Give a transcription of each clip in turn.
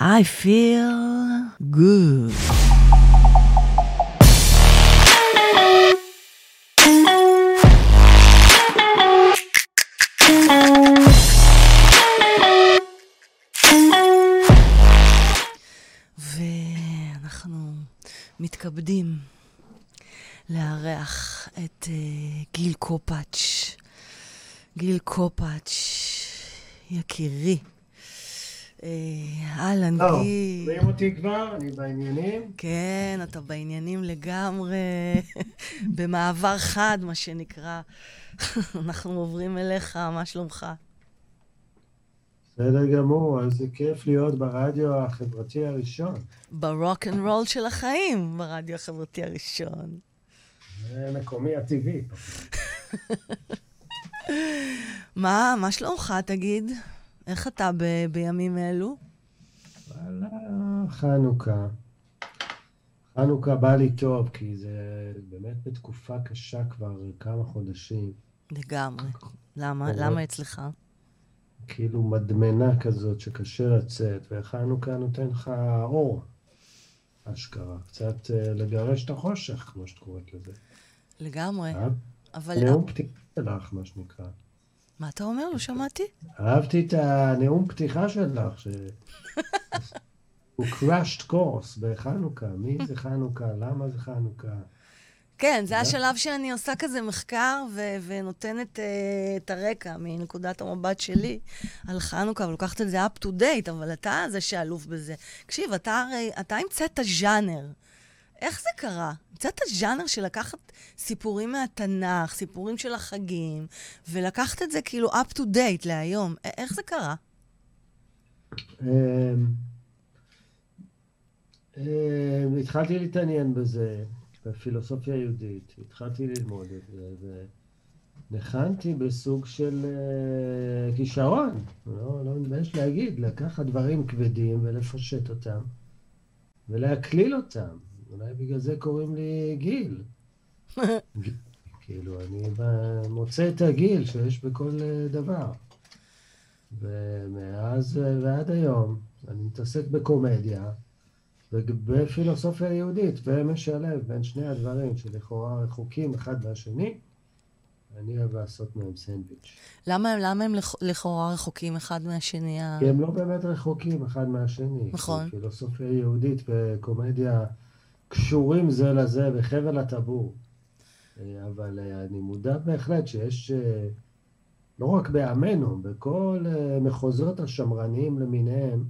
I feel good. ואנחנו מתכבדים לארח את uh, גיל קופאץ'. גיל קופאץ', יקירי. אה, אהלן, טוב, גיל. רואים אותי כבר? אני בעניינים? כן, אתה בעניינים לגמרי, במעבר חד, מה שנקרא. אנחנו עוברים אליך, מה שלומך? בסדר גמור, איזה כיף להיות ברדיו החברתי הראשון. ב rock and roll של החיים, ברדיו החברתי הראשון. זה מקומי הטבעי. מה, מה שלומך, תגיד? איך אתה ב- בימים אלו? וואלה, חנוכה. חנוכה בא לי טוב, כי זה באמת בתקופה קשה כבר כמה חודשים. לגמרי. למה? למה אצלך? כאילו מדמנה כזאת שקשה לצאת, וחנוכה נותן לך אור, אשכרה. קצת אה, לגרש את החושך, כמו שאת קוראת לזה. לגמרי. אה? אבל... נאום פתיחה שלך, מה שנקרא. מה אתה אומר? לא שמעתי. אהבתי את הנאום פתיחה שלך, ש... הוא crashed course בחנוכה. מי זה חנוכה? למה זה חנוכה? כן, זה? השלב שאני עושה כזה מחקר ו- ונותנת uh, את הרקע מנקודת המבט שלי על חנוכה, ולוקחת את זה up to date, אבל אתה זה שאלוף בזה. תקשיב, אתה הרי, אתה המצאת ז'אנר. איך זה קרה? המצאת ז'אנר של לקחת סיפורים מהתנ"ך, סיפורים של החגים, ולקחת את זה כאילו up to date להיום. איך זה קרה? אמ, אמ, התחלתי להתעניין בזה, בפילוסופיה יהודית. התחלתי ללמוד את זה, וניחנתי בסוג של אה, כישרון. לא, לא מתבייש להגיד, לקחת דברים כבדים ולפשט אותם, ולהקליל אותם. אולי בגלל זה קוראים לי גיל. כאילו, אני מוצא את הגיל שיש בכל אה, דבר. ומאז אה, ועד היום אני מתעסק בקומדיה ובפילוסופיה יהודית, ומשלב בין שני הדברים שלכאורה רחוקים אחד מהשני. אני אוהב לעשות מהם סנדוויץ'. למה, למה הם לכ- לכאורה רחוקים אחד מהשני? כי הם לא באמת רחוקים אחד מהשני. נכון. פילוסופיה יהודית וקומדיה קשורים זה לזה בחבל הטבור. אה, אבל אה, אני מודע בהחלט שיש, אה, לא רק בעמנו, בכל מחוזות השמרניים למיניהם,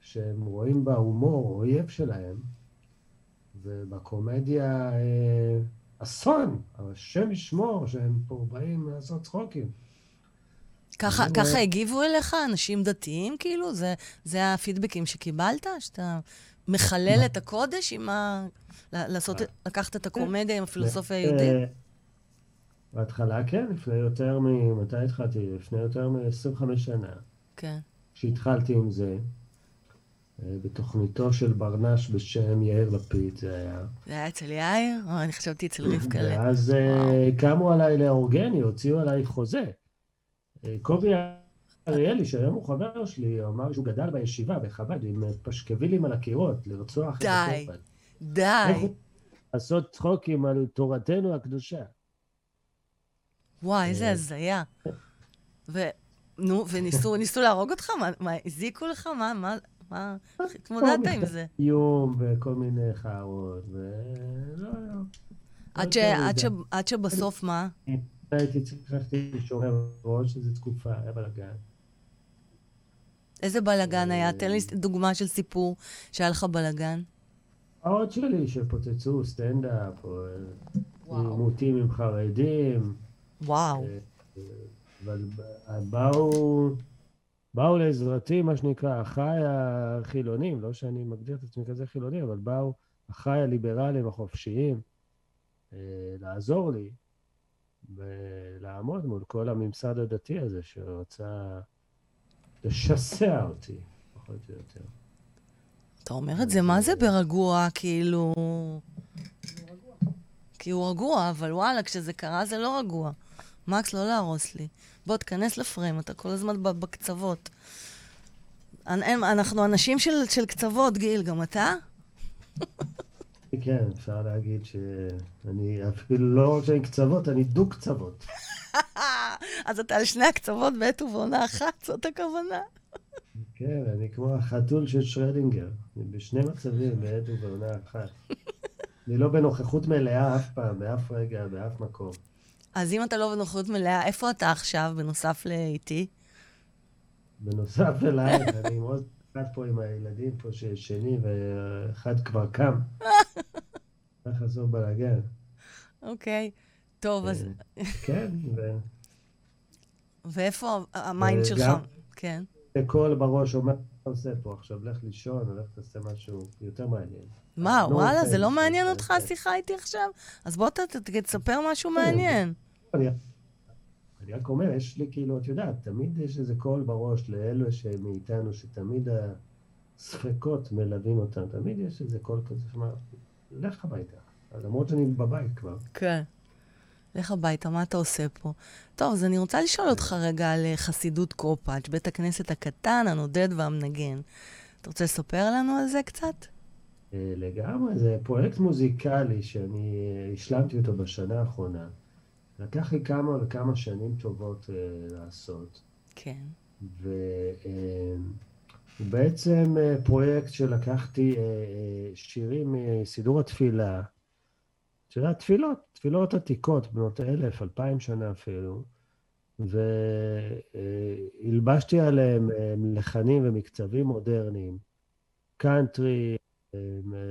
שהם רואים בהומור אויב שלהם, ובקומדיה אסון, השם ישמור שהם פה באים לעשות צחוקים. ככה, ככה הגיבו אליך אנשים דתיים, כאילו? זה, זה הפידבקים שקיבלת? שאתה מחלל את הקודש עם ה... לעשות, לקחת את הקומדיה עם הפילוסופיה היהודית? אה, בהתחלה כן, לפני יותר מ... מתי התחלתי? לפני יותר מ-25 שנה. כן. כשהתחלתי עם זה, אה, בתוכניתו של ברנש בשם יאיר לפיד זה היה. זה היה אצל יאיר? או, אני חשבתי אצל רבקלה. ואז אה, קמו עליי לאורגני, הוציאו עליי חוזה. קובי אריאלי, שהיום הוא חבר שלי, אמר שהוא גדל בישיבה בחב"ד עם פשקווילים על הקירות, לרצוח את די. הקורבן. די. לעשות צחוקים על תורתנו הקדושה. וואי, איזה אה. הזיה. נו, וניסו ניסו להרוג אותך? מה, מה, הזיקו לך? מה, מה, מה, איך התמודדת עם זה? איום וכל מיני חארות, ולא, לא. עד. עד שבסוף מה? הייתי צריך לשומר ראש איזו תקופה, היה בלאגן. איזה בלאגן היה? תן לי דוגמה של סיפור שהיה לך בלאגן. ההוד שלי שפוצצו סטנדאפ, או אה. עימותים עם חרדים, וואו. אה, אה, אבל באו, באו לעזרתי, מה שנקרא, אחיי החילונים, לא שאני מגדיר את עצמי כזה חילוני, אבל באו אחיי הליברלים החופשיים לעזור לי ולעמוד מול כל הממסד הדתי הזה שרצה לשסע אותי, פחות או יותר. אתה אומר את זה, מה זה ברגוע, כאילו... כי הוא רגוע, אבל וואלה, כשזה קרה זה לא רגוע. מקס, לא להרוס לי. בוא, תיכנס לפריים, אתה כל הזמן בקצוות. אנחנו אנשים של, של קצוות, גיל, גם אתה? כן, אפשר להגיד שאני אפילו לא רק שאני קצוות, אני דו-קצוות. אז אתה על שני הקצוות בעת ובעונה אחת, זאת הכוונה. כן, אני כמו החתול של שרדינגר, אני בשני מצבים בעת ובעונה אחת. אני לא בנוכחות מלאה אף פעם, באף רגע, באף מקום. אז אם אתה לא בנוכחות מלאה, איפה אתה עכשיו, בנוסף לאיתי? בנוסף אלייך, אני מאוד אחד פה עם הילדים פה שישנים, ואחד כבר קם. צריך לעשות בלאגן. אוקיי, טוב, אז... כן, ו... ואיפה ה mind שלך? כן. קול בראש אומר, מה אתה עושה פה עכשיו? לך לישון, הולך תעשה משהו יותר מעניין. מה, לא וואלה, זה לא מעניין אותך השיחה איתי עכשיו? אז בוא תספר משהו כן, מעניין. אני רק אומר, יש לי כאילו, את יודעת, תמיד יש איזה קול בראש לאלו מאיתנו, שתמיד הספקות מלווים אותם. תמיד יש איזה קול כזה שאומר, לך הביתה. למרות שאני בבית כבר. כן. לך הביתה, מה אתה עושה פה? טוב, אז אני רוצה לשאול אותך רגע על אה, חסידות קופאץ', בית הכנסת הקטן, הנודד והמנגן. אתה רוצה לספר לנו על זה קצת? אה, לגמרי, זה פרויקט מוזיקלי שאני אה, השלמתי אותו בשנה האחרונה. לקח לי כמה וכמה שנים טובות uh, לעשות. כן. והוא uh, בעצם uh, פרויקט שלקחתי uh, uh, שירים מסידור התפילה. את יודעת, תפילות, תפילות עתיקות, בנות אלף, אלפיים שנה אפילו, והלבשתי עליהם uh, לחנים ומקצבים מודרניים. קאנטרי,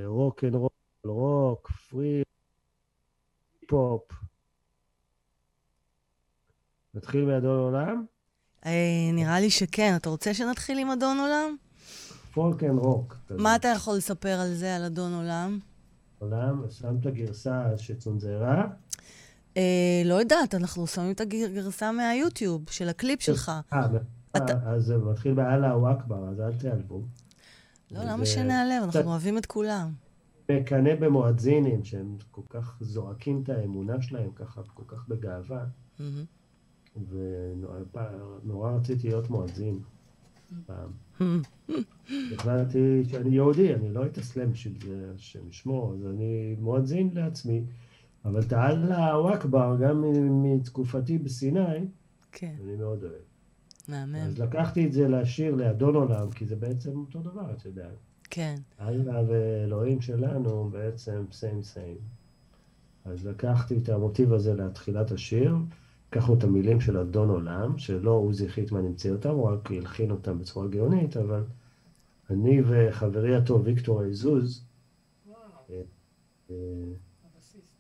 rock and roll, רוק, פרי, פופ. נתחיל מאדון עולם? אה, נראה לי שכן. אתה רוצה שנתחיל עם אדון עולם? folk and rock. מה אתה יכול לספר על זה, על אדון עולם? עולם, שמת גרסה שצונזרה? אה, לא יודעת, אנחנו שמים את הגרסה מהיוטיוב, של הקליפ שלך. אה, אז זה מתחיל באללה אכבר, אז אל תיעלבו. לא, למה שנעלב? אנחנו אוהבים את כולם. מקנא במואזינים, שהם כל כך זועקים את האמונה שלהם ככה, כל כך בגאווה. ונורא רציתי להיות מואזין פעם. החלטתי שאני יהודי, אני לא אתאסלם בשביל השם ישמור, אז אני מואזין לעצמי. אבל את האללה אכבר, גם מתקופתי בסיני, כן. אני מאוד אוהב. מהמם. אז לקחתי את זה לשיר לאדון עולם, כי זה בעצם אותו דבר, את יודעת. כן. אללה ואלוהים שלנו בעצם סיים סיים. אז לקחתי את המוטיב הזה לתחילת השיר, לקחנו את המילים של אדון עולם, שלא עוזי חיטמן המציא אותם, הוא רק הלחין אותם בצורה גאונית, אבל אני וחברי הטוב ויקטור עזוז, אה, אה,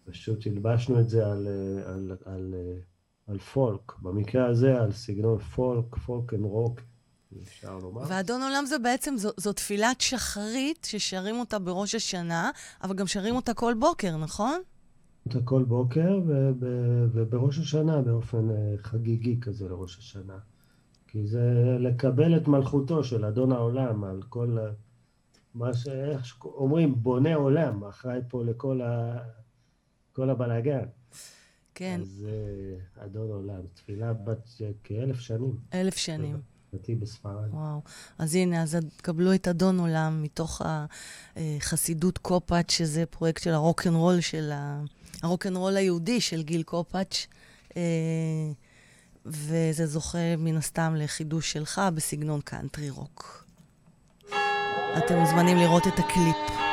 פשוט הלבשנו את זה על, אה, על, על, על פולק, במקרה הזה על סגנון פולק, folk and rock, אפשר לומר. ואדון עולם זה בעצם, זו, זו תפילת שחרית ששרים אותה בראש השנה, אבל גם שרים אותה כל בוקר, נכון? אותה כל בוקר, ובראש השנה באופן חגיגי כזה לראש השנה. כי זה לקבל את מלכותו של אדון העולם על כל מה ש... איך שאומרים, בונה עולם, אחראי פה לכל ה... כל הבלאגן. כן. אז uh, אדון עולם, תפילה בת כאלף שנים. אלף שנים. דתי בספרד. וואו. אז הנה, אז קבלו את אדון עולם מתוך החסידות קופאץ', שזה פרויקט של הרוקנרול של ה... הרוקנרול היהודי של גיל קופאץ', אה, וזה זוכה מן הסתם לחידוש שלך בסגנון קאנטרי רוק. אתם מוזמנים לראות את הקליפ.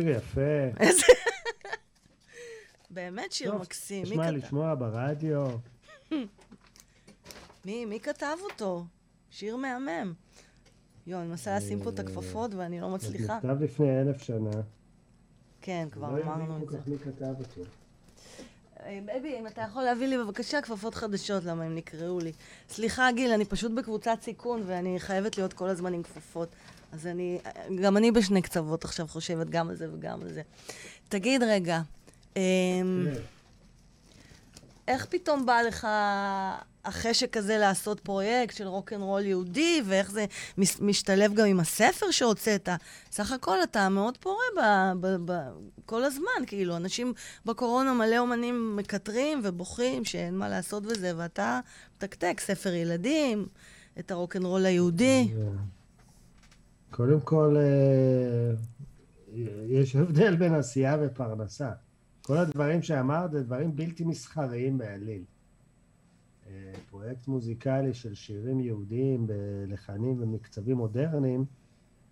שיר יפה. איזה... באמת שיר טוב, מקסים. מי כתב? לשמוע ברדיו. מי, מי כתב אותו? שיר מהמם. יואו, אני מנסה לשים פה את הכפפות ואני לא זה מצליחה. נכתב לפני אלף שנה. כן, כבר לא אמרנו יודעים את כל זה. כך מי כתב אותו. אה, בייבי, אם אתה יכול להביא לי בבקשה כפפות חדשות, למה הם נקרעו לי. סליחה, גיל, אני פשוט בקבוצת סיכון ואני חייבת להיות כל הזמן עם כפפות. אז אני, גם אני בשני קצוות עכשיו חושבת גם על זה וגם על זה. תגיד רגע, אמ. איך פתאום בא לך החשק הזה לעשות פרויקט של רוקנרול יהודי, ואיך זה משתלב גם עם הספר שהוצאת? סך הכל אתה מאוד פורה ב- ב- ב- כל הזמן, כאילו, אנשים בקורונה מלא אומנים מקטרים ובוכים שאין מה לעשות בזה, ואתה מתקתק ספר ילדים, את הרוקנרול היהודי. קודם כל, אה, יש הבדל בין עשייה ופרנסה. כל הדברים שאמרת זה דברים בלתי מסחריים בעליל. אה, פרויקט מוזיקלי של שירים יהודיים בלחנים ומקצבים מודרניים,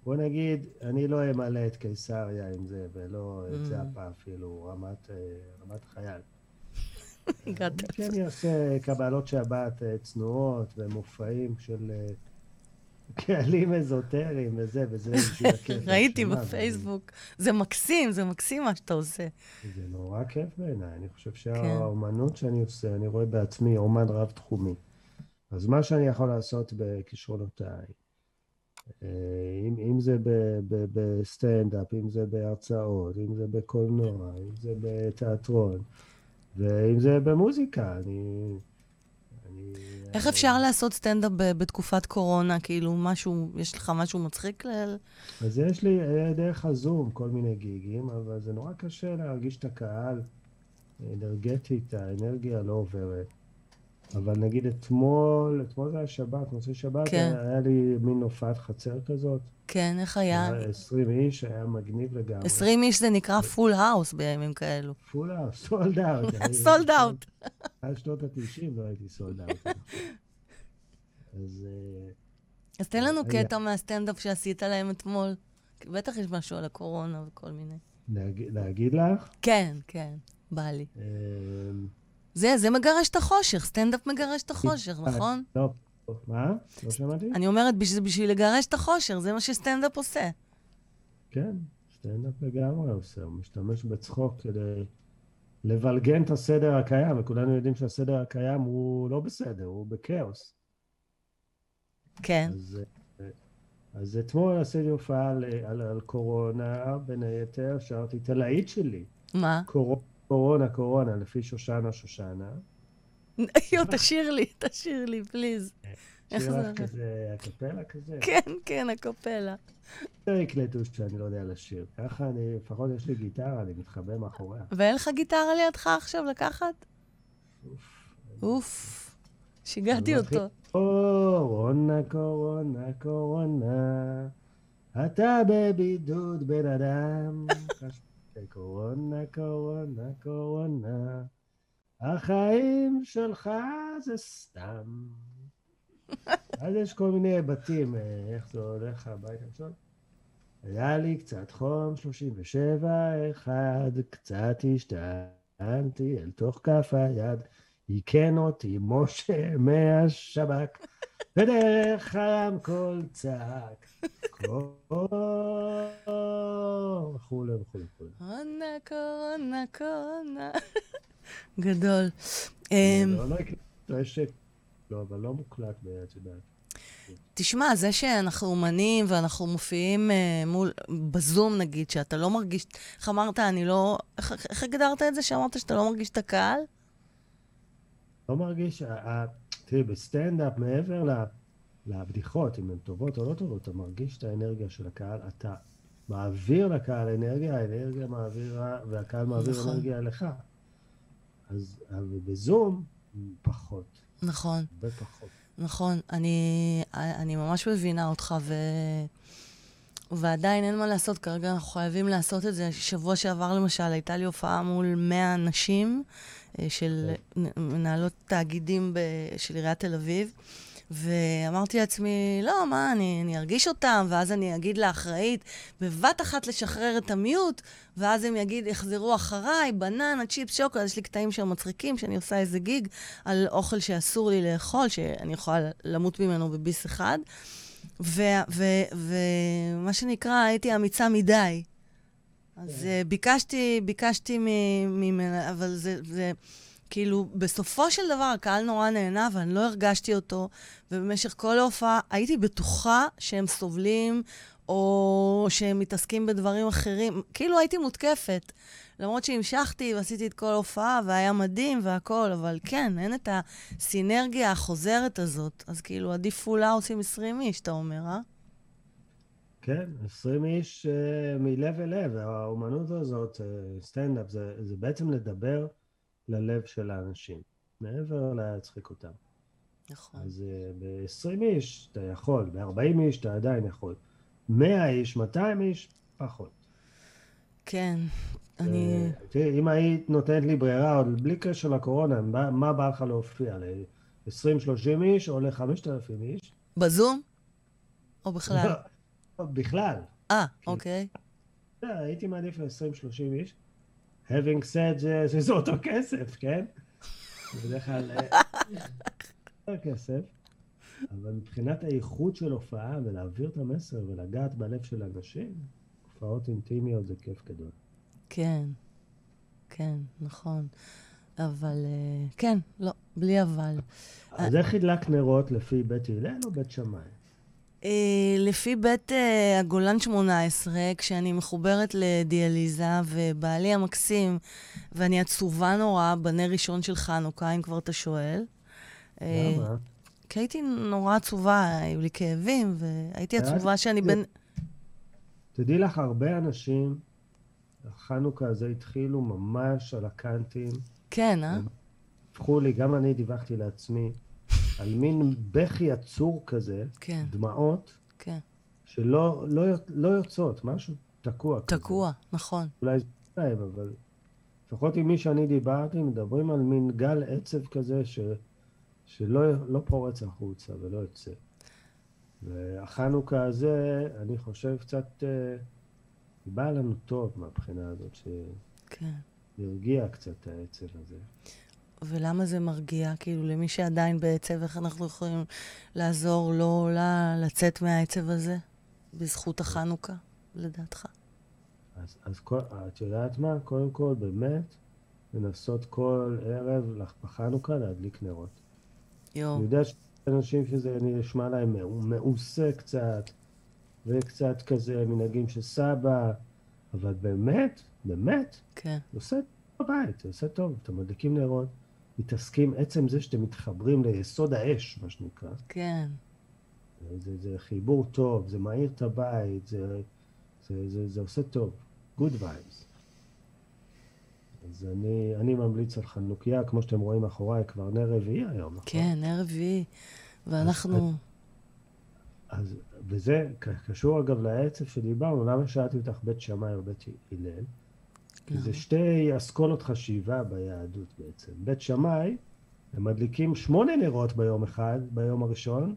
בוא נגיד, אני לא אמלא את קיסריה עם זה, ולא את Mm. זאפה אפילו, רמת, אה, רמת חייל. הגעת. אני כן אעשה קבלות שבת צנועות ומופעים של קהלים אזוטריים וזה, וזה בשביל הכיף. ראיתי בפייסבוק. זה מקסים, זה מקסים מה שאתה עושה. זה נורא כיף בעיניי. אני חושב כן. שהאומנות שאני עושה, אני רואה בעצמי אומן רב-תחומי. אז מה שאני יכול לעשות בכישרונותיי, אה, אם, אם זה בסטנדאפ, אם זה בהרצאות, אם זה בקולנוע, אם זה בתיאטרון, ואם זה במוזיקה, אני... איך אפשר לעשות סטנדאפ בתקופת קורונה? כאילו, משהו, יש לך משהו מצחיק ל... אז יש לי אה, דרך הזום כל מיני גיגים, אבל זה נורא קשה להרגיש את הקהל אנרגטית, האנרגיה לא עוברת. אבל נגיד אתמול, אתמול זה היה שבת, מוצאי שבת, כן. היה, היה לי מין הופעת חצר כזאת. כן, איך היה? היה 20 איש, היה מגניב לגמרי. 20 איש זה נקרא full house בימים כאלו. full out, sold out. sold out. עד שנות ה-90 לא הייתי sold out. אז אה, אז תן לנו. קטע מהסטנדאפ שעשית להם אתמול. בטח יש משהו על הקורונה וכל מיני. להגיד- להגיד לך, כן, כן, בא לי. אה, זה, זה מגרש את החושך, סטנדאפ מגרש את החושך, נכון? לא, מה? לא שמעתי? אני אומרת, בשביל, בשביל לגרש את החושך, זה מה שסטנדאפ עושה. כן, סטנדאפ לגמרי עושה, הוא משתמש בצחוק כדי לבלגן את הסדר הקיים, וכולנו יודעים שהסדר הקיים הוא לא בסדר, הוא בכאוס. כן. אז, אה, אז אתמול עשיתי הופעה על, על, על קורונה, בין היתר, שרתי את הלהיט שלי, מה? קור, קורונה, קורונה, לפי שושנה, שושנה. יו, תשאיר לי, תשאיר לי, פליז. איך שיר לך? כזה, הקפלה כזה. כן, כן, הקפלה. לא יקלטו שאני לא יודע לשיר. ככה אני, לפחות יש לי גיטרה, אני מתחבא מאחוריה. ואין לך גיטרה לידך עכשיו לקחת? אוף. שיגעתי אותו. קורונה, קורונה, קורונה, אתה בבידוד בן אדם. קורונה, קורונה, קורונה, החיים שלך זה סתם. אז יש כל מיני היבטים, אה, איך זה הולך הביתה עכשיו. היה לי קצת חום, 37, אחד, קצת השתנתי אל תוך כף היד, עיקן אותי משה מהשב"כ, ודרך הרמקול צעק, וכולי וכולי וכולי. קורונה, קורונה, קורונה. גדול. אמ, לא, לא לא, אבל לא מוקלט, את יודעת. תשמע, זה שאנחנו אומנים ואנחנו מופיעים אה, מול, בזום נגיד, שאתה לא מרגיש, איך אמרת, אני לא, איך, איך הגדרת את זה שאמרת שאתה לא מרגיש את הקהל? לא מרגיש, תראי, בסטנדאפ, מעבר ל- לבדיחות, אם הן טובות או לא טובות, אתה מרגיש את האנרגיה של הקהל, אתה מעביר לקהל אנרגיה, האנרגיה מעבירה, והקהל מעביר נכון. אנרגיה אליך. אז בזום, פחות, נכון, הרבה פחות. נכון. אני, אני ממש מבינה אותך, ו... ועדיין אין מה לעשות, כרגע אנחנו חייבים לעשות את זה. שבוע שעבר, למשל, הייתה לי הופעה מול 100 נשים אה, של כן. מנהלות תאגידים ב... של עיריית תל אביב, ואמרתי לעצמי, לא, מה, אני, אני ארגיש אותם, ואז אני אגיד לאחראית, בבת אחת לשחרר את המיוט, ואז הם יגיד, יחזרו אחריי, בננה, צ'יפס, שוקולד, יש לי קטעים שם מצחיקים, שאני עושה איזה גיג על אוכל שאסור לי לאכול, שאני יכולה למות ממנו בביס אחד. ומה שנקרא, הייתי אמיצה מדי. אז כן. uh, ביקשתי, ביקשתי ממנה, אבל זה, זה, כאילו, בסופו של דבר הקהל נורא נהנה, ואני לא הרגשתי אותו, ובמשך כל ההופעה הייתי בטוחה שהם סובלים, או שהם מתעסקים בדברים אחרים. כאילו הייתי מותקפת. למרות שהמשכתי ועשיתי את כל ההופעה, והיה מדהים והכול, אבל כן, אין את הסינרגיה החוזרת הזאת. אז כאילו, עדיף פולה עושים 20 איש, אתה אומר, אה? כן, 20 איש אה, מלב אל לב, האומנות הזאת, אה, סטנדאפ, זה, זה בעצם לדבר ללב של האנשים, מעבר להצחיק אותם. נכון. אז אה, ב-20 איש אתה יכול, ב-40 איש אתה עדיין יכול. 100 איש, 200 איש, פחות. כן, אני... אה, תראי, אם היית נותנת לי ברירה, עוד בלי קשר לקורונה, מה, בא לך להופיע? ל-20-30 איש או ל-5,000 איש? בזום? או בכלל? לא, בכלל. אה, כן. אוקיי. לא, הייתי מעדיף ל-20-30 איש. having said זה, שזה אותו כסף, כן? בדרך כלל אה, יותר כסף, אבל מבחינת האיכות של הופעה ולהעביר את המסר ולגעת בלב של אנשים, הופעות אינטימיות זה כיף גדול. כן, כן, נכון. אבל אה, כן, לא, בלי אבל. אז איך הדלקת נרות לפי בית הלל או בית שמאי? אה, לפי בית אה, הגולן 18, כשאני מחוברת לדיאליזה, ובעלי המקסים, ואני עצובה נורא בנר ראשון של חנוכה, אם כבר אתה שואל. למה? כי הייתי נורא עצובה, היו לי כאבים, והייתי עצובה שאני בין... תדעי לך, הרבה אנשים, החנוכה הזה התחילו ממש על הקאנטים. כן, אה? הפכו לי, גם אני דיווחתי לעצמי, על מין בכי עצור כזה, כן, דמעות, כן. שלא לא, לא יוצאות, משהו תקוע. כזה. תקוע, נכון. אולי זה להם, אבל לפחות עם מי שאני דיברתי, מדברים על מין גל עצב כזה ש, שלא לא פורץ החוצה ולא יוצא. והחנוכה הזה, אני חושב, קצת אה, בא לנו טוב מהבחינה הזאת, כן. שהרגיע קצת את העצב הזה. ולמה זה מרגיע? כאילו, למי שעדיין בעצב, איך אנחנו יכולים לעזור לו ל- לצאת מהעצב הזה? בזכות החנוכה, לדעתך? אז, אז כל, את יודעת מה? קודם כל, באמת, לנסות כל ערב בחנוכה להדליק נרות. יואו, אני יודע שיש אנשים שזה נשמע להם מעושה קצת, וקצת כזה מנהגים של סבא, אבל באמת, באמת, כן, עושה טוב בבית, זה עושה טוב. אתם מדליקים נרות, מתעסקים, עצם זה שאתם מתחברים ליסוד האש, מה שנקרא, כן, זה, זה חיבור טוב, זה מאיר את הבית, זה, זה, זה, זה עושה טוב. Good vibes. אז אני, אני ממליץ על חנוכיה, כמו שאתם רואים מאחוריי, כבר נר רביעי היום, נכון? כן, נר רביעי. ואנחנו... אז, וזה ק- קשור אגב לעצב שדיברנו, למה שאלתי אותך בית שמאי או בית הלל? כי זה שתי אסכולות חשיבה ביהדות בעצם. בית שמאי, הם מדליקים שמונה נרות ביום אחד, ביום הראשון,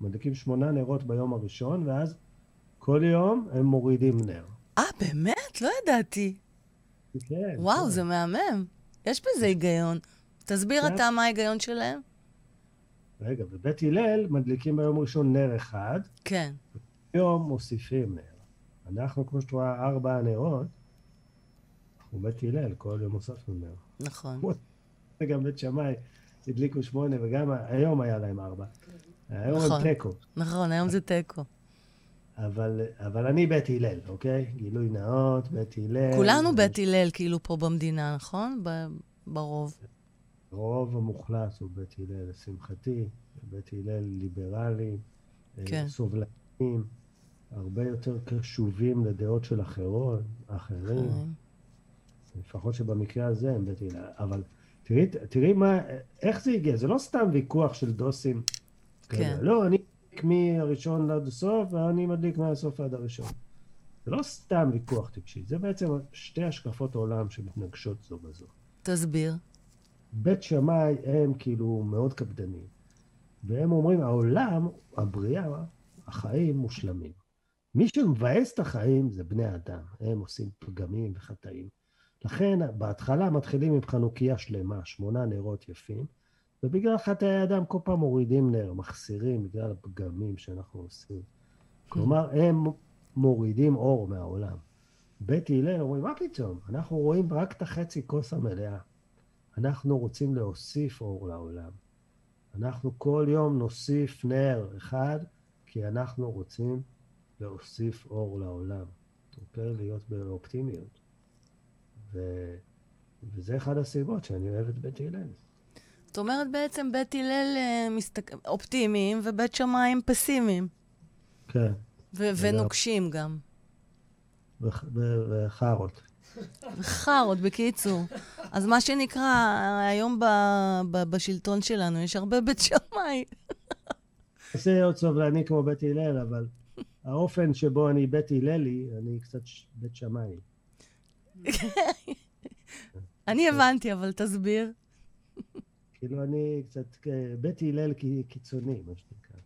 מדליקים שמונה נרות ביום הראשון, ואז כל יום הם מורידים נר. אה, באמת? לא ידעתי. כן. וואו, כן. זה מהמם. יש בזה היגיון. תסביר כן. אתה מה ההיגיון שלהם. רגע, בבית הלל מדליקים ביום הראשון נר אחד, כן. יום מוסיפים נר. אנחנו, כמו שאת רואה, ארבע נרות, אנחנו בית הלל, כל יום הוספנו נר. נכון. וגם בית שמאי הדליקו שמונה, וגם היום היה להם ארבע. היום נכון. תיקו. נכון, היום זה תיקו. אבל, אבל אני בית הלל, אוקיי? גילוי נאות, בית הלל. כולנו בית הלל כאילו פה במדינה, נכון? ב- ברוב. הרוב המוחלט הוא בית הלל, לשמחתי. בית הלל ליברלי, אה, כן. סובלניים, הרבה יותר קשובים לדעות של אחרות, אחרים. לפחות שבמקרה הזה הם בית הלל. אבל תראי, תראי מה, איך זה הגיע, זה לא סתם ויכוח של דוסים. כן. כאלה. לא, אני מדליק מהראשון עד הסוף, ואני מדליק מהסוף עד הראשון. זה לא סתם ויכוח טיפשי, זה בעצם שתי השקפות עולם שמתנגשות זו בזו. תסביר. בית שמאי הם כאילו מאוד קפדנים, והם אומרים, העולם, הבריאה, החיים מושלמים. מי שמבאס את החיים זה בני אדם, הם עושים פגמים וחטאים. לכן בהתחלה מתחילים עם חנוכיה שלמה, שמונה נרות יפים, ובגלל חטאי האדם כל פעם מורידים נר, מחסירים בגלל הפגמים שאנחנו עושים. כלומר, הם מורידים אור מהעולם. בית הלל אומרים, מה פתאום? אנחנו רואים רק את החצי כוס המלאה. אנחנו רוצים להוסיף אור לעולם. אנחנו כל יום נוסיף נר אחד, כי אנחנו רוצים להוסיף אור לעולם. אוקיי? להיות באופטימיות. ו... וזה אחד הסיבות שאני אוהב את בית הלל. זאת אומרת בעצם בית הלל אה, מסתק... אופטימיים ובית שמיים פסימיים. כן, ו- ונוקשים גם. וחארות. חארות, בקיצור. אז מה שנקרא, היום ב- ב- בשלטון שלנו יש הרבה בית שמאי. עושה להיות סובלני כמו בית הלל, אבל האופן שבו אני בית הללי, אני קצת ש- בית שמאי. אני הבנתי, אבל תסביר. כאילו אני קצת כ- בית הלל קיצוני, מה שנקרא.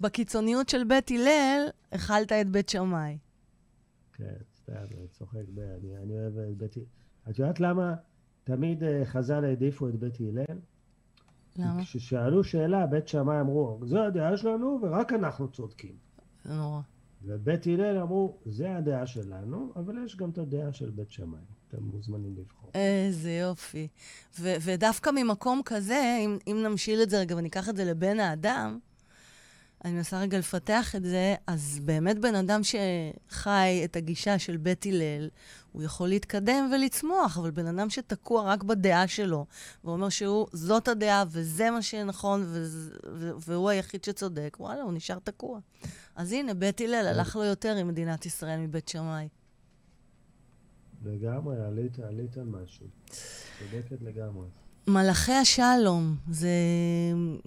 בקיצוניות של בית הלל, הכלת את בית שמאי. כן, סתם, אני צוחק, אני, אני אוהב את בית הלל. את יודעת למה תמיד אה, חז"ל העדיפו את בית הלל? למה? כששאלו שאלה, בית שמאי אמרו, זו הדעה שלנו ורק אנחנו צודקים. זה נורא. ובית הלל אמרו, זה הדעה שלנו, אבל יש גם את הדעה של בית שמאי. אתם מוזמנים לבחור. איזה יופי. ו- ודווקא ממקום כזה, אם, אם נמשיל את זה רגע וניקח את זה לבן האדם, אני מנסה רגע לפתח את זה, אז באמת בן אדם שחי את הגישה של בית הלל, הוא יכול להתקדם ולצמוח, אבל בן אדם שתקוע רק בדעה שלו, ואומר שהוא, זאת הדעה וזה מה שנכון, ו- ו- והוא היחיד שצודק, וואלה, הוא נשאר תקוע. אז הנה, בית הלל הלך לו יותר עם מדינת ישראל מבית שמאי. לגמרי, עלית, עלית על משהו. צודקת לגמרי. מלאכי השלום, זה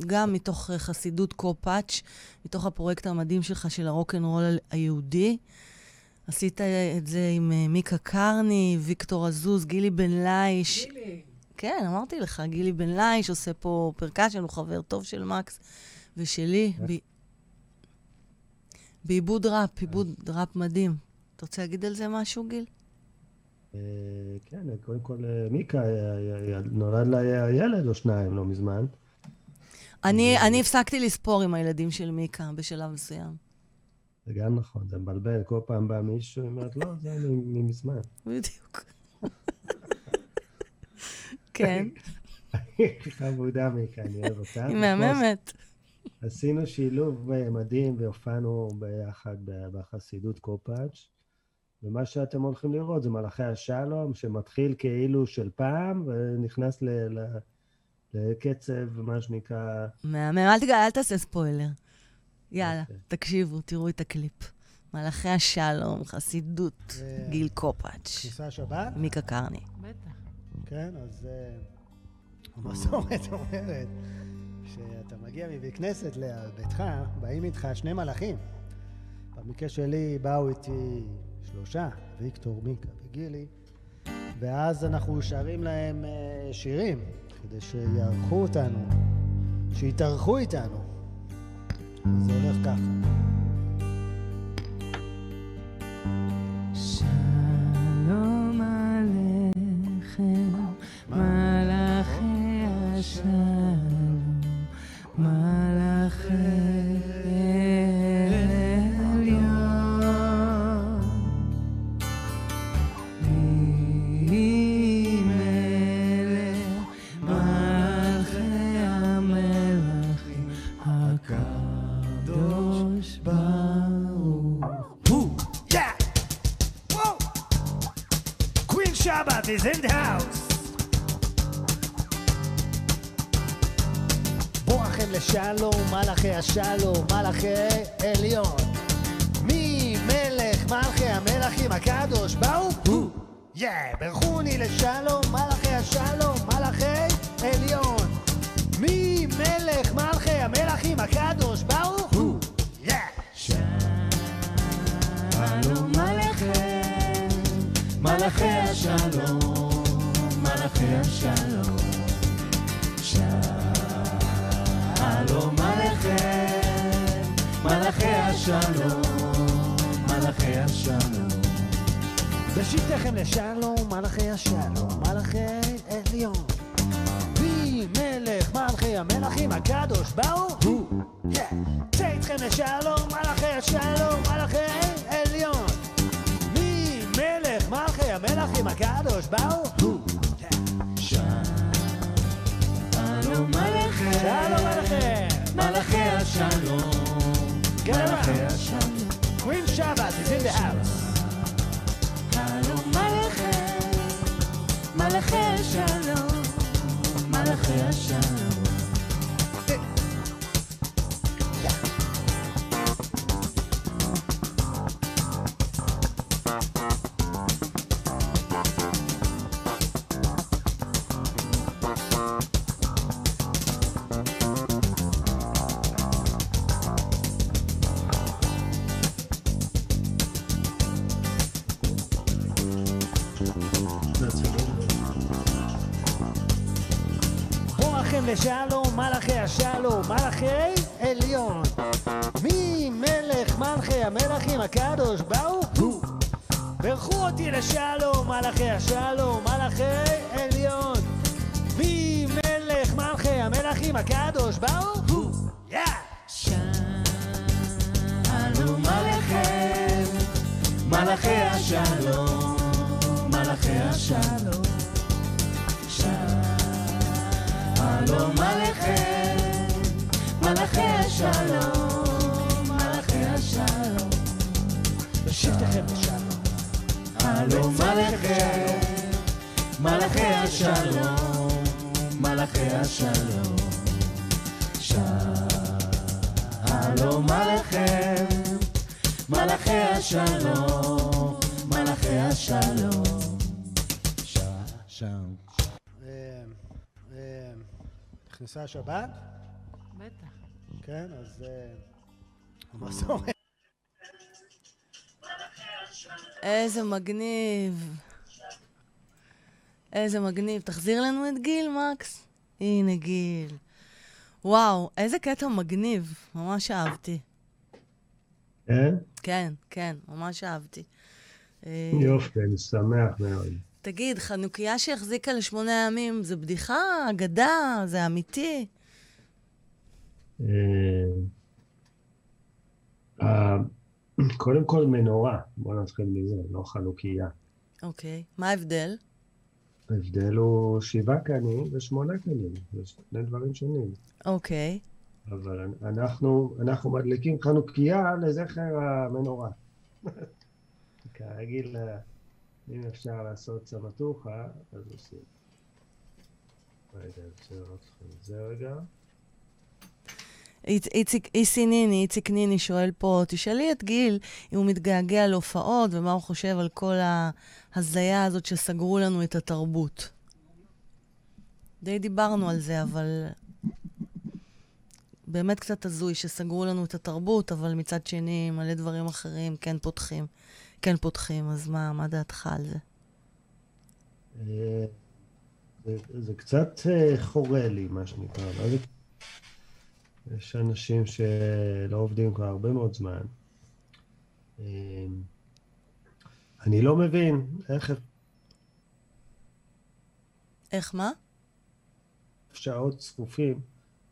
גם מתוך אה, חסידות קופאץ', מתוך הפרויקט המדהים שלך של הרוקנרול היהודי. עשית את זה עם אה, מיקה קרני, ויקטור עזוז, גילי בן ליש. גילי. כן, אמרתי לך, גילי בן ליש עושה פה פרקשן, הוא חבר טוב של מקס ושלי. ב... בעיבוד ראפ, עיבוד ראפ מדהים. אתה רוצה להגיד על זה משהו, גיל? אה, כן, קודם כל, אה, מיקה, אה, נולד לה ילד או שניים לא מזמן. אני, אני הפסקתי לספור עם הילדים של מיקה בשלב מסוים. זה גם נכון, זה מבלבל, כל פעם בא מישהו, היא אומרת, לא, זה מזמן. בדיוק. כן, חמודה מיקה, אני אוהב אותה. היא מהממת. עשינו שילוב מדהים והופענו ביחד בחסידות קופאץ', ומה שאתם הולכים לראות זה מלאכי השלום, שמתחיל כאילו של פעם, ונכנס ל- ל- לקצב, מה שנקרא, מהמם, אל תגע, אל תעשה ספוילר. יאללה, אוקיי. תקשיבו, תראו את הקליפ. מלאכי השלום, חסידות, זה- גיל קופאץ', כניסה שבת? מיקה קרני. בטח. כן, אז אה, המסורת אומרת שאתה מגיע מבית כנסת לביתך, באים איתך שני מלאכים. במקרה שלי באו איתי שלושה, ויקטור, מיקה וגילי, ואז אנחנו שרים להם אה, שירים, כדי שיארחו אותנו, שיתארחו איתנו. זה הולך ככה. השלום, מלאכי עליון. מי מלך מלכי המלכים הקדוש ברוך הוא? יא! ברכוני לשלום, מלאכי השלום, מלאכי עליון. מי מלך מלכי המלכים הקדוש ברוך הוא? יא! שלום עליכם, מלאכי השלום, מלאכי השלום. השלום, מלאכי השלום. בשבתכם לשלום, מלאכי השלום, מלאכי עליון. מי מלך מלכי המלכים הקדוש ברוך הוא? Yeah. צא איתכם לשלום, מלאכי השלום, מלאכי עליון. מי מלך מלכי המלכים הקדוש ברוך הוא? שלום עליכם, שלום עליכם. מלאכי השלום, מלאכי גרמה. השלום. Queen Shabbat is in the house. שלום עליכם, מלאכי השלום, מלאכי השלום. בואכם לשלום, מלאכי השלום, מלאכי עליון. מי מלך מלכי המלכים הקדוש ברוך הוא? ברכו אותי לשלום, מלאכי השלום, מלאכי עליון. מי מלך מלכי המלכים הקדוש ברוך הוא? יא! שלום עליכם, מלאכי השלום, מלאכי השלום. שלום עליכם, מלאכי השלום, מלאכי השלום. בשבתכם לשלום. שלום עליכם, מלאכי השלום, מלאכי השלום. שלום עליכם, מלאכי השלום, מלאכי השלום. נכנסה השבת? בטח. כן, אז אה, המסורת. איזה מגניב. איזה מגניב. תחזיר לנו את גיל, מקס? הנה גיל. וואו, איזה קטע מגניב. ממש אהבתי. כן? כן, כן, ממש אהבתי. אה, יופי, אני שמח מאוד. תגיד, חנוכיה שהחזיקה לשמונה ימים, זה בדיחה, אגדה, זה אמיתי? אה, אה, קודם כל מנורה, בואו נתחיל מזה, לא חנוכיה. אוקיי. מה ההבדל? ההבדל הוא שבעה קנים ושמונה קנים, זה שני דברים שונים. אוקיי. אבל אנחנו, אנחנו מדליקים חנוכיה לזכר המנורה. כרגיל, אה, אם אפשר לעשות סמטוחה, אז עושים. רגע, אפשר אותך את זה רגע. איצ- איציק, איסי ניני, איציק ניני שואל פה, תשאלי את גיל אם הוא מתגעגע להופעות ומה הוא חושב על כל ההזיה הזאת שסגרו לנו את התרבות. די דיברנו על זה, אבל באמת קצת הזוי שסגרו לנו את התרבות, אבל מצד שני מלא דברים אחרים כן פותחים. כן פותחים, אז מה, מה דעתך על זה? זה, זה קצת אה, חורה לי, מה שנקרא. יש אנשים שלא עובדים כבר הרבה מאוד זמן. אה, אני לא מבין איך איך מה? שעות צפופים,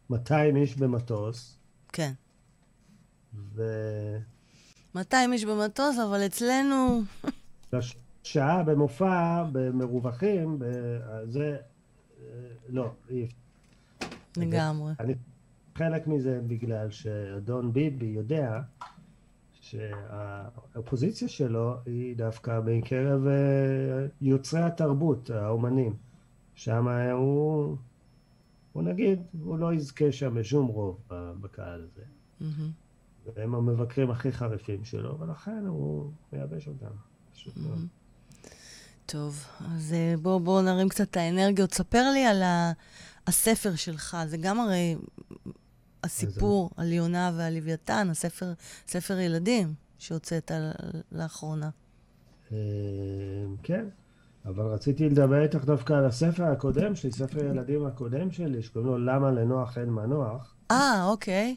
200 איש במטוס, כן. ו... 200 איש במטוס, אבל אצלנו... שעה במופע, במרווחים, זה... לא, אי אפשר. לגמרי. אני, חלק מזה בגלל שאדון ביבי יודע שהאופוזיציה שלו היא דווקא מקרב אה, יוצרי התרבות, האומנים. שם הוא, הוא נגיד, הוא לא יזכה שם בשום רוב בקהל הזה. מהמם. והם המבקרים הכי חריפים שלו, ולכן הוא מייבש אותם. פשוט מאוד. טוב, אז אה, בוא, בוא נרים קצת את האנרגיות. ספר לי על ה... הספר שלך. זה גם הרי הסיפור על יונה ועל לוויתן, הספר, ספר ילדים שהוצאת לאחרונה. אה, כן, אבל רציתי לדבר איתך דווקא על הספר הקודם שלי, ספר ילדים הקודם שלי, שקוראים לו למה לנוח אין מנוח. אה, אוקיי.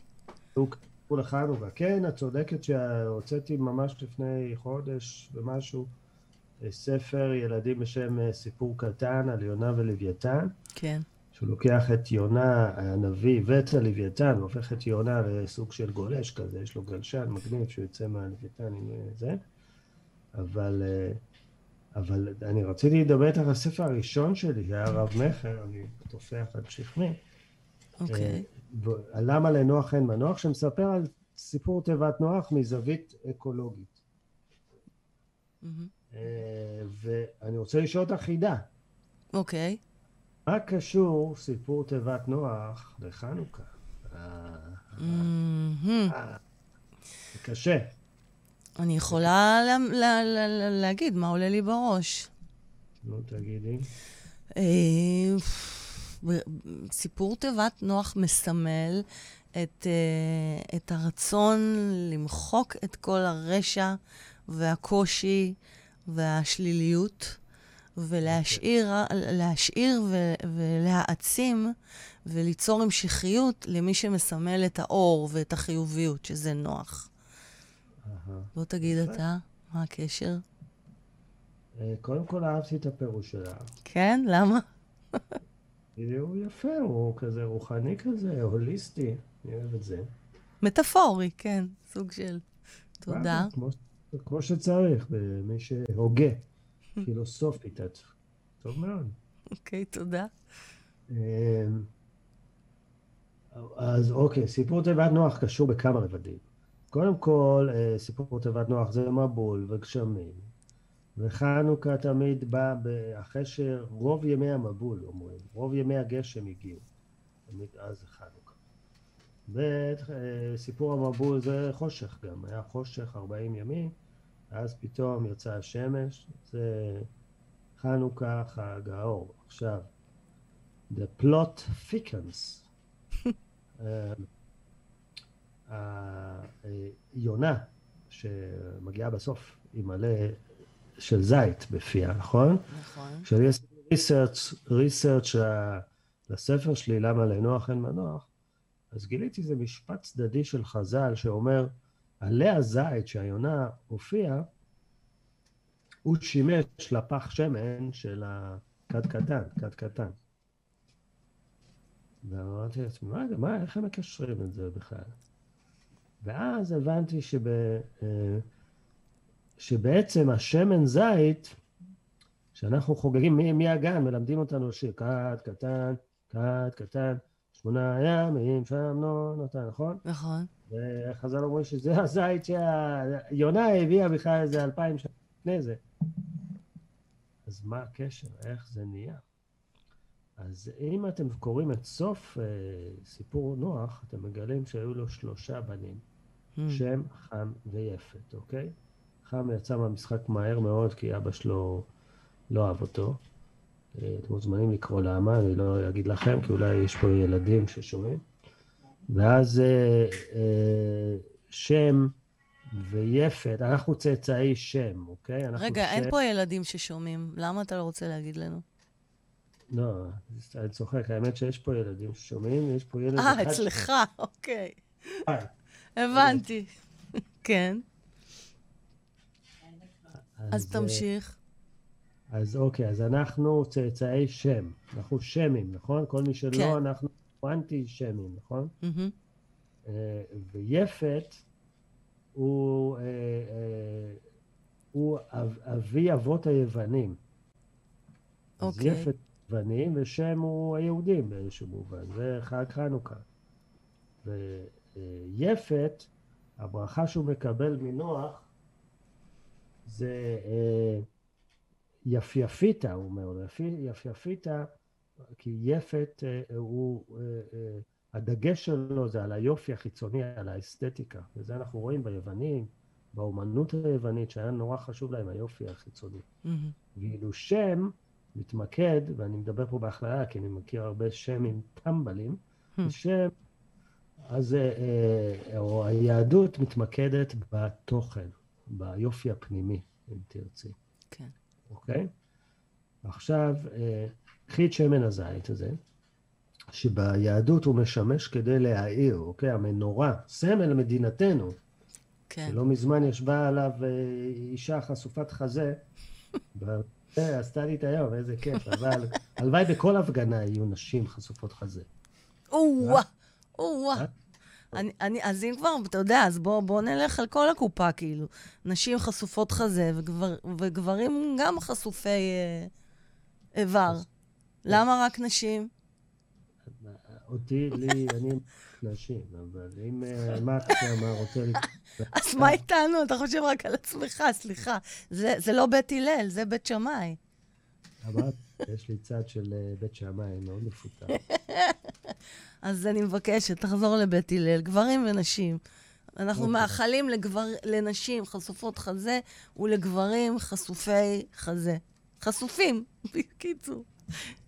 הוא קראו לחנוכה. כן, את צודקת שהוצאתי ממש לפני חודש ומשהו אה, ספר ילדים בשם אה, סיפור קטן על יונה ולוויתן, כן. שהוא לוקח את יונה הנביא ואת הלוויתן, והופך את יונה לסוג של גולש כזה, יש לו גלשן מגניב שהוא יוצא מהלוויתן עם אה, זה. אבל, אבל אני רציתי לדבר איתך על הספר הראשון שלי, שהיה רב-מכר, אני טופח על שכמי. אוקיי. ו- למה לנוח אין מנוח, שמספר על סיפור תיבת נוח מזווית אקולוגית. אה, ואני רוצה לשאול אותך חידה, אוקיי. מה קשור סיפור תיבת נוח לחנוכה? אה, מהמם. זה קשה. אני יכולה לה- לה- לה- לה- להגיד מה עולה לי בראש. נו, תגידי. אה, סיפור תיבת נוח מסמל את, אה, את הרצון למחוק את כל הרשע והקושי והשליליות, ולהשאיר להשאיר ו, ולהעצים וליצור המשכיות למי שמסמל את האור ואת החיוביות, שזה נוח. בוא תגיד. אתה, מה הקשר? אה, קודם כל אהבתי את הפירוש שלה. כן? למה? הוא יפה, הוא כזה רוחני כזה, הוליסטי, אני אוהב את זה. מטאפורי, כן, סוג של... תודה. כמו, כמו שצריך, במי שהוגה, פילוסופית, את טוב מאוד. אוקיי, תודה. אמ, אז אוקיי, סיפור תיבת נוח קשור בכמה רבדים. קודם כל, אה, סיפור תיבת נוח זה מבול וגשמים, וחנוכה תמיד בא אחרי שרוב ימי המבול, אומרים, רוב ימי הגשם הגיעו. תמיד אז חנוכה. וסיפור המבול זה חושך גם, היה חושך 40 ימים, ואז פתאום יצאה השמש, זה חנוכה חג האור. עכשיו, the plot thickens. אה, היונה שמגיעה בסוף עם מלא של זית בפיה, נכון? נכון. כשאני עשיתי ריסרצ' ריסרצ' לספר שלי, למה לנוח אין מנוח, אז גיליתי איזה משפט צדדי של חז"ל שאומר, עלי הזית שהיונה הופיעה, הוא שימש לפח שמן של הכד קטן, כד קטן. ואמרתי לעצמי, מה, מה, איך הם מקשרים את זה בכלל? ואז הבנתי שב, אה, שבעצם השמן זית, שאנחנו חוגגים מהגן, מלמדים אותנו שיר, כד קטן, כד קטן, שמונה ימים שם לא נותן, נכון? נכון. וחז"ל אומרים שזה הזית שהיונה הביאה בכלל איזה אלפיים שנה לפני זה. אז מה הקשר? איך זה נהיה? אז אם אתם קוראים את סוף אה, סיפור נוח, אתם מגלים שהיו לו שלושה בנים, Hmm. שם, חם ויפת, אוקיי? חם יצא מהמשחק מהר מאוד, כי אבא שלו לא אהב אותו. אה, אתם מוזמנים לקרוא למה, אני לא אגיד לכם, כי אולי יש פה ילדים ששומעים. ואז אה, אה, שם ויפת, אנחנו צאצאי שם, אוקיי? רגע, שם... אין פה ילדים ששומעים. למה אתה לא רוצה להגיד לנו? לא, אני צוחק, האמת שיש פה ילדים ששומעים, יש פה ילד אה, אחד... אצלך, אוקיי. אה, הבנתי. כן. אז תמשיך. אז אוקיי, אז אנחנו צאצאי שם, אנחנו שמים, נכון? כל מי שלא, כן. אנחנו אנטי שמים, נכון? אה, ויפת הוא, אה, אה, הוא אב, אבי אבות היוונים. אז אוקיי. יפת יוונים ושם הוא היהודים באיזשהו מובן, זה חג חנוכה. ויפת, הברכה שהוא מקבל מנוח זה אה, יפייפיתא, הוא אומר לו, יפי- יפייפיתא, כי יפת אה, הוא, אה, הדגש שלו זה על היופי החיצוני, על האסתטיקה, וזה אנחנו רואים ביוונים, באומנות היוונית, שהיה נורא חשוב להם היופי החיצוני. מהמם. ואילו שם מתמקד, ואני מדבר פה בהכללה, כי אני מכיר הרבה שמים טמבלים, Hmm. שם, אז, או היהדות מתמקדת בתוכן, ביופי הפנימי, אם תרצי, כן. אוקיי? עכשיו, אה, קחי את שמן הזית הזה, שביהדות הוא משמש כדי להאיר, אוקיי? המנורה, סמל מדינתנו, כן. שלא מזמן ישבה עליו אה, אישה חשופת חזה. אה, עשתה לי את היום, איזה כיף, אבל הלוואי בכל הפגנה יהיו נשים חשופות חזה. או-אה, או-אה. אני, אני, אז אם כבר, אתה יודע, אז בוא, בוא נלך על כל הקופה, כאילו. נשים חשופות חזה, וגבר, וגברים גם חשופי אה, איבר. למה רק נשים? אותי, לי, אני נשים, אבל אם אה, מקס אמר רוצה ל... אז מה איתנו? אתה חושב רק על עצמך, סליחה. זה לא בית הלל, זה בית שמאי. אמרת, יש לי צד של אה, בית שמאי מאוד מפותח. אז אני מבקשת, תחזור לבית הלל, גברים ונשים. אנחנו אוקיי. מאחלים לגבר, לנשים חשופות חזה ולגברים חשופי חזה. חשופים, בקיצור.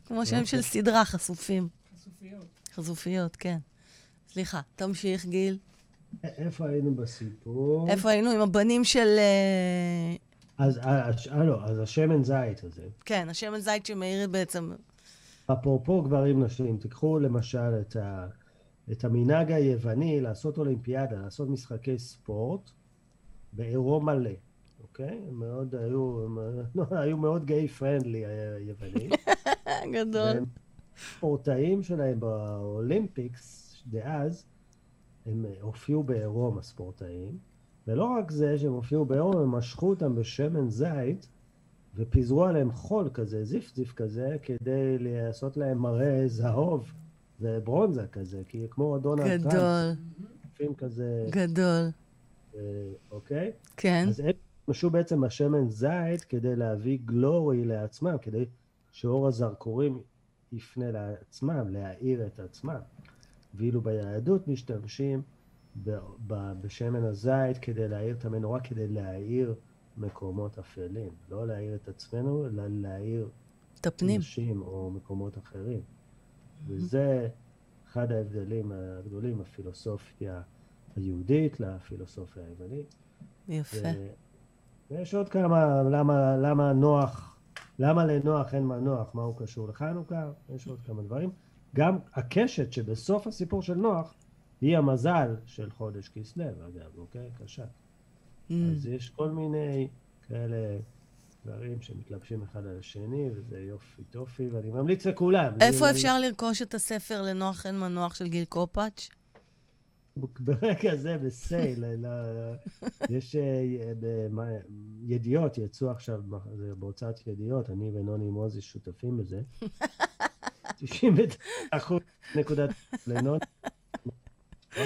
כמו שם של סדרה, חשופים. חשופיות. חשופיות, כן. סליחה, תמשיך, גיל. איפה היינו בסיפור? איפה היינו עם הבנים של... אז, אה, אה, לא, אז השמן זית הזה. כן, השמן זית שמאיר בעצם... אפרופו גברים נשים, תיקחו למשל את, ה, את המנהג היווני לעשות אולימפיאדה, לעשות משחקי ספורט בעירום מלא, אוקיי? הם מאוד היו, הם, לא, היו מאוד gay friendly היוונים. גדול. והם ספורטאים שלהם באולימפיקס דאז, הם הופיעו בעירום הספורטאים, ולא רק זה שהם הופיעו בעירום, הם משכו אותם בשמן זית ופיזרו עליהם חול כזה, זיף-זיף כזה, כדי לעשות להם מראה זהוב וברונזה כזה, כי כמו דונלד טראמפ, גדול, הופכים כזה, גדול. אה, אוקיי? כן. אז הם השתמשו בעצם בשמן זית כדי להביא גלורי לעצמם, כדי שאור הזרקורים יפנה לעצמם, להאיר את עצמם. ואילו ביהדות משתמשים בשמן הזית כדי להאיר את המנורה, כדי להאיר מקומות אפלים. לא להאיר את עצמנו, אלא להאיר את הפנים. נשים או מקומות אחרים. וזה אחד ההבדלים הגדולים בפילוסופיה היהודית לפילוסופיה היוונית. יפה. ו- ויש עוד כמה, למה, למה נוח, למה לנוח אין מנוח, מה הוא קשור לחנוכה, יש עוד כמה דברים. גם הקשת שבסוף הסיפור של נוח, היא המזל של חודש כסלו, אגב, אוקיי? קשה. Mm. אז יש כל מיני כאלה דברים שמתלבשים אחד על השני, וזה יופי טופי, ואני ממליץ לכולם. איפה לי- אפשר לרכוש את הספר לנוח אין מנוח של גיל קופאץ'? ברגע זה בסייל, לא, לא. יש אה, ידיעות, יצאו עכשיו, זה בהוצאת ידיעות, אני ונוני מוזי שותפים בזה. 90 אחוז נקודת לנוני.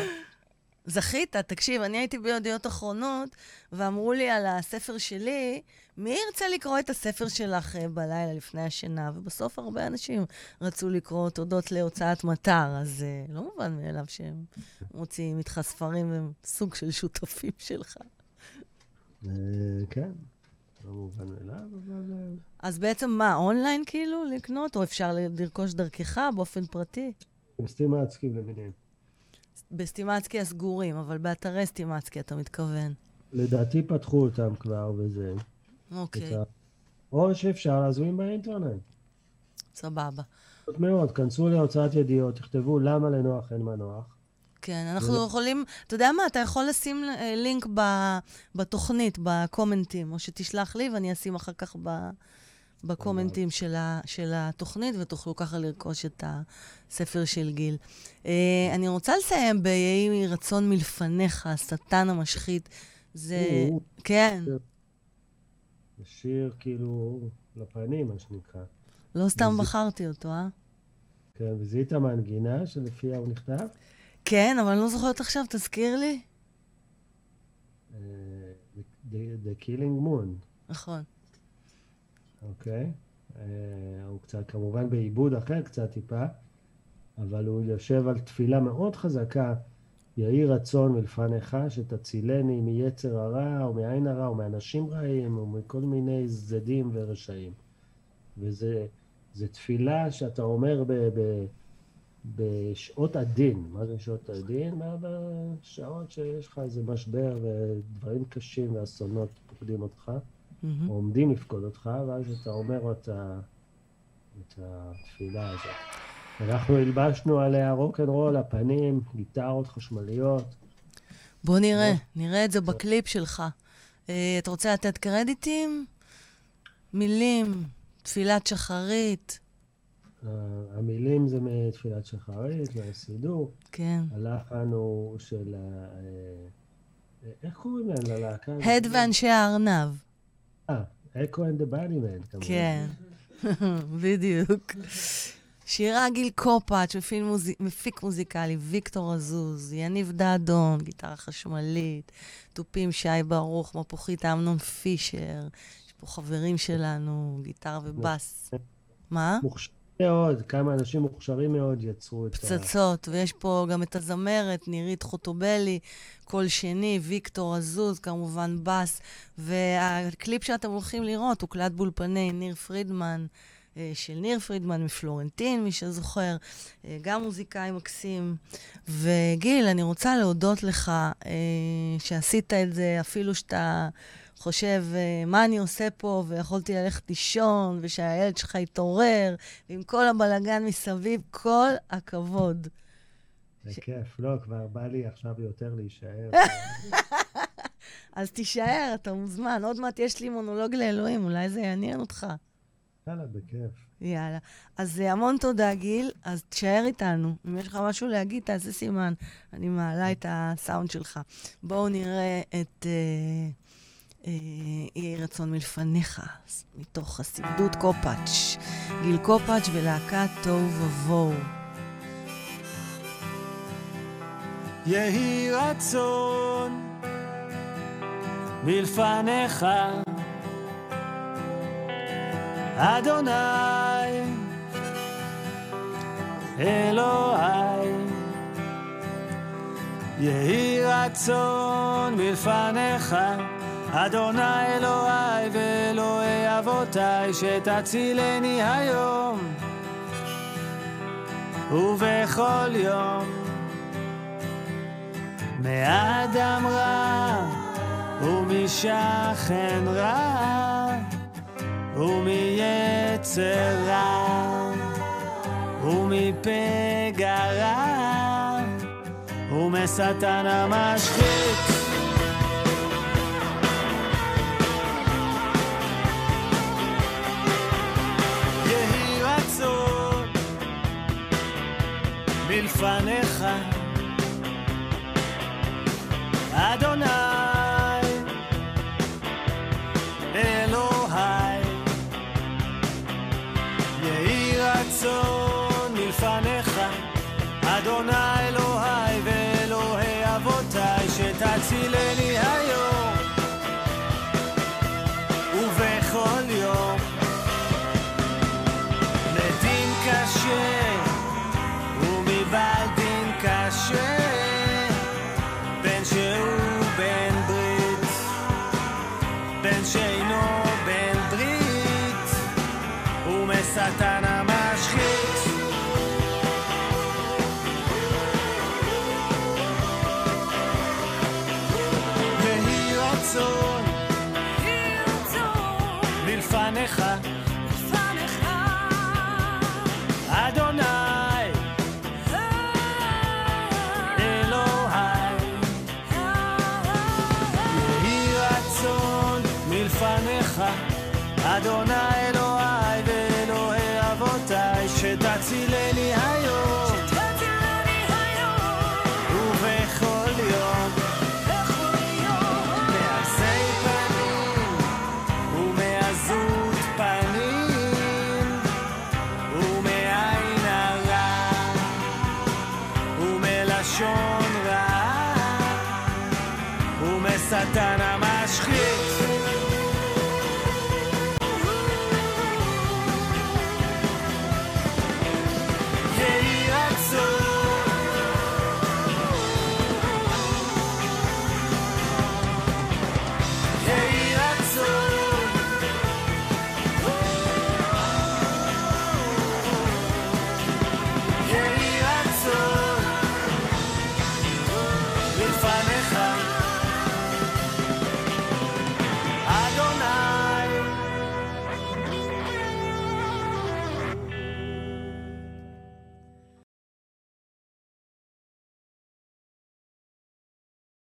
זכית, תקשיב, אני הייתי בידיעות אחרונות, ואמרו לי על הספר שלי, מי ירצה לקרוא את הספר שלך אה, בלילה לפני השינה? ובסוף הרבה אנשים רצו לקרוא תודות להוצאת מטר, אז uh, לא מובן מאליו שהם מוציאים איתך ספרים והם סוג של שותפים שלך. אה, כן, לא מובן מאליו, אבל... אז בעצם מה, אונליין כאילו לקנות, או אפשר לרכוש דרכך באופן פרטי? עם סטימצקים למיניהם. בסטימצקי הסגורים, אבל באתרי סטימצקי אתה מתכוון. לדעתי פתחו אותם כבר וזה. אוקיי, או שאפשר להזמין באינטרנט. סבבה. פשוט מאוד, כנסו להוצאת ידיעות, תכתבו למה לנוח אין מנוח. כן, אנחנו יכולים, אתה יודע מה, אתה יכול לשים אה, לינק ב- בתוכנית, בקומנטים, או שתשלח לי ואני אשים אחר כך ב- בקומנטים של, ה, של התוכנית, ותוכלו ככה לרכוש את הספר של גיל. אה, אני רוצה לסיים ב"יהי רצון מלפניך", השטן המשחית. זה, כן, זה שיר כאילו לפנים, מה שנקרא. לא סתם וזה- בחרתי אותו, אה? כן, וזיהית המנגינה שלפיה הוא נכתב? כן, אבל אני לא זוכרת עכשיו, תזכיר לי. אה, The- The Killing Moon, נכון. אוקיי? אה, הוא קצת, כמובן בעיבוד אחר קצת טיפה, אבל הוא יושב על תפילה מאוד חזקה, יהי רצון מלפניך שתצילני מיצר הרע, או מעין הרע, או מאנשים רעים, או מכל מיני זדים ורשעים. זה תפילה שאתה אומר ב, ב, בשעות הדין. מה זה שעות הדין? מה בשעות שיש לך איזה משבר ודברים קשים ואסונות פוקדים אותך, או עומדים לפקוד אותך, ואז אתה אומר את, ה, את התפילה הזאת. אנחנו הלבשנו עליה רוקנרול, הפנים, גיטרות חשמליות. בוא נראה, נראה את זה בקליפ שלך. אה, אתה רוצה לתת קרדיטים? מילים, תפילת שחרית, אה, המילים זה מתפילת שחרית, מהסידור. כן. הלחן הוא של. אה, איך קוראים להם ללהקה? הד ואנשי הארנב. אה, Echo and the Bunnymen, כמובן. כן, בדיוק. שירה גיל קופאץ', מפיק, מוז... מפיק מוזיקלי, ויקטור עזוז, יניב דדון, גיטרה חשמלית, תופים שי ברוך, מפוחית אמנון פישר, יש פה חברים שלנו, גיטרה ובאס. מה? מוכשרים מאוד, כמה אנשים מוכשרים מאוד יצרו את ה... פצצות, ויש פה גם את הזמרת, נירית חוטובלי, קול שני, ויקטור עזוז, כמובן בס, והקליפ שאתם הולכים לראות הוקלט באולפני ניר פרידמן, אה, של ניר פרידמן מפלורנטין, מי שזוכר, אה, גם מוזיקאי מקסים. וגיל, אני רוצה להודות לך אה, שעשית את זה, אפילו שאתה חושב, אה, מה אני עושה פה, ויכולתי ללכת לישון, ושהילד שלך יתעורר, ועם כל הבלגן מסביב, כל הכבוד. זה כיף. לא, כבר בא לי עכשיו יותר להישאר. אז תישאר, אתה מוזמן. עוד מעט יש לי מונולוג לאלוהים, אולי זה יעניין אותך. יאללה, בכיף. יאללה. אז אה, המון תודה, גיל. אז תישאר איתנו. אם יש לך משהו להגיד, תעשה סימן. אני מעלה את הסאונד שלך. בואו נראה את אה, יהי רצון מלפניך, מתוך חסידות קופאץ'. גיל קופאץ' ולהקת תוהו ובוהו. יהי רצון מלפניך, אדוני, אלוהי. יהי רצון מלפניך, אדוני אלוהי ואלוהי אבותיי, שתצילני היום ובכל יום. מאדם רע ומשכן רע ומיצר רע ומפגע רע ומשטן המשחית מלפניך אדוני, שאינו בן ברית ומשטן המשחית והיא רצון. מלפניך. אדוני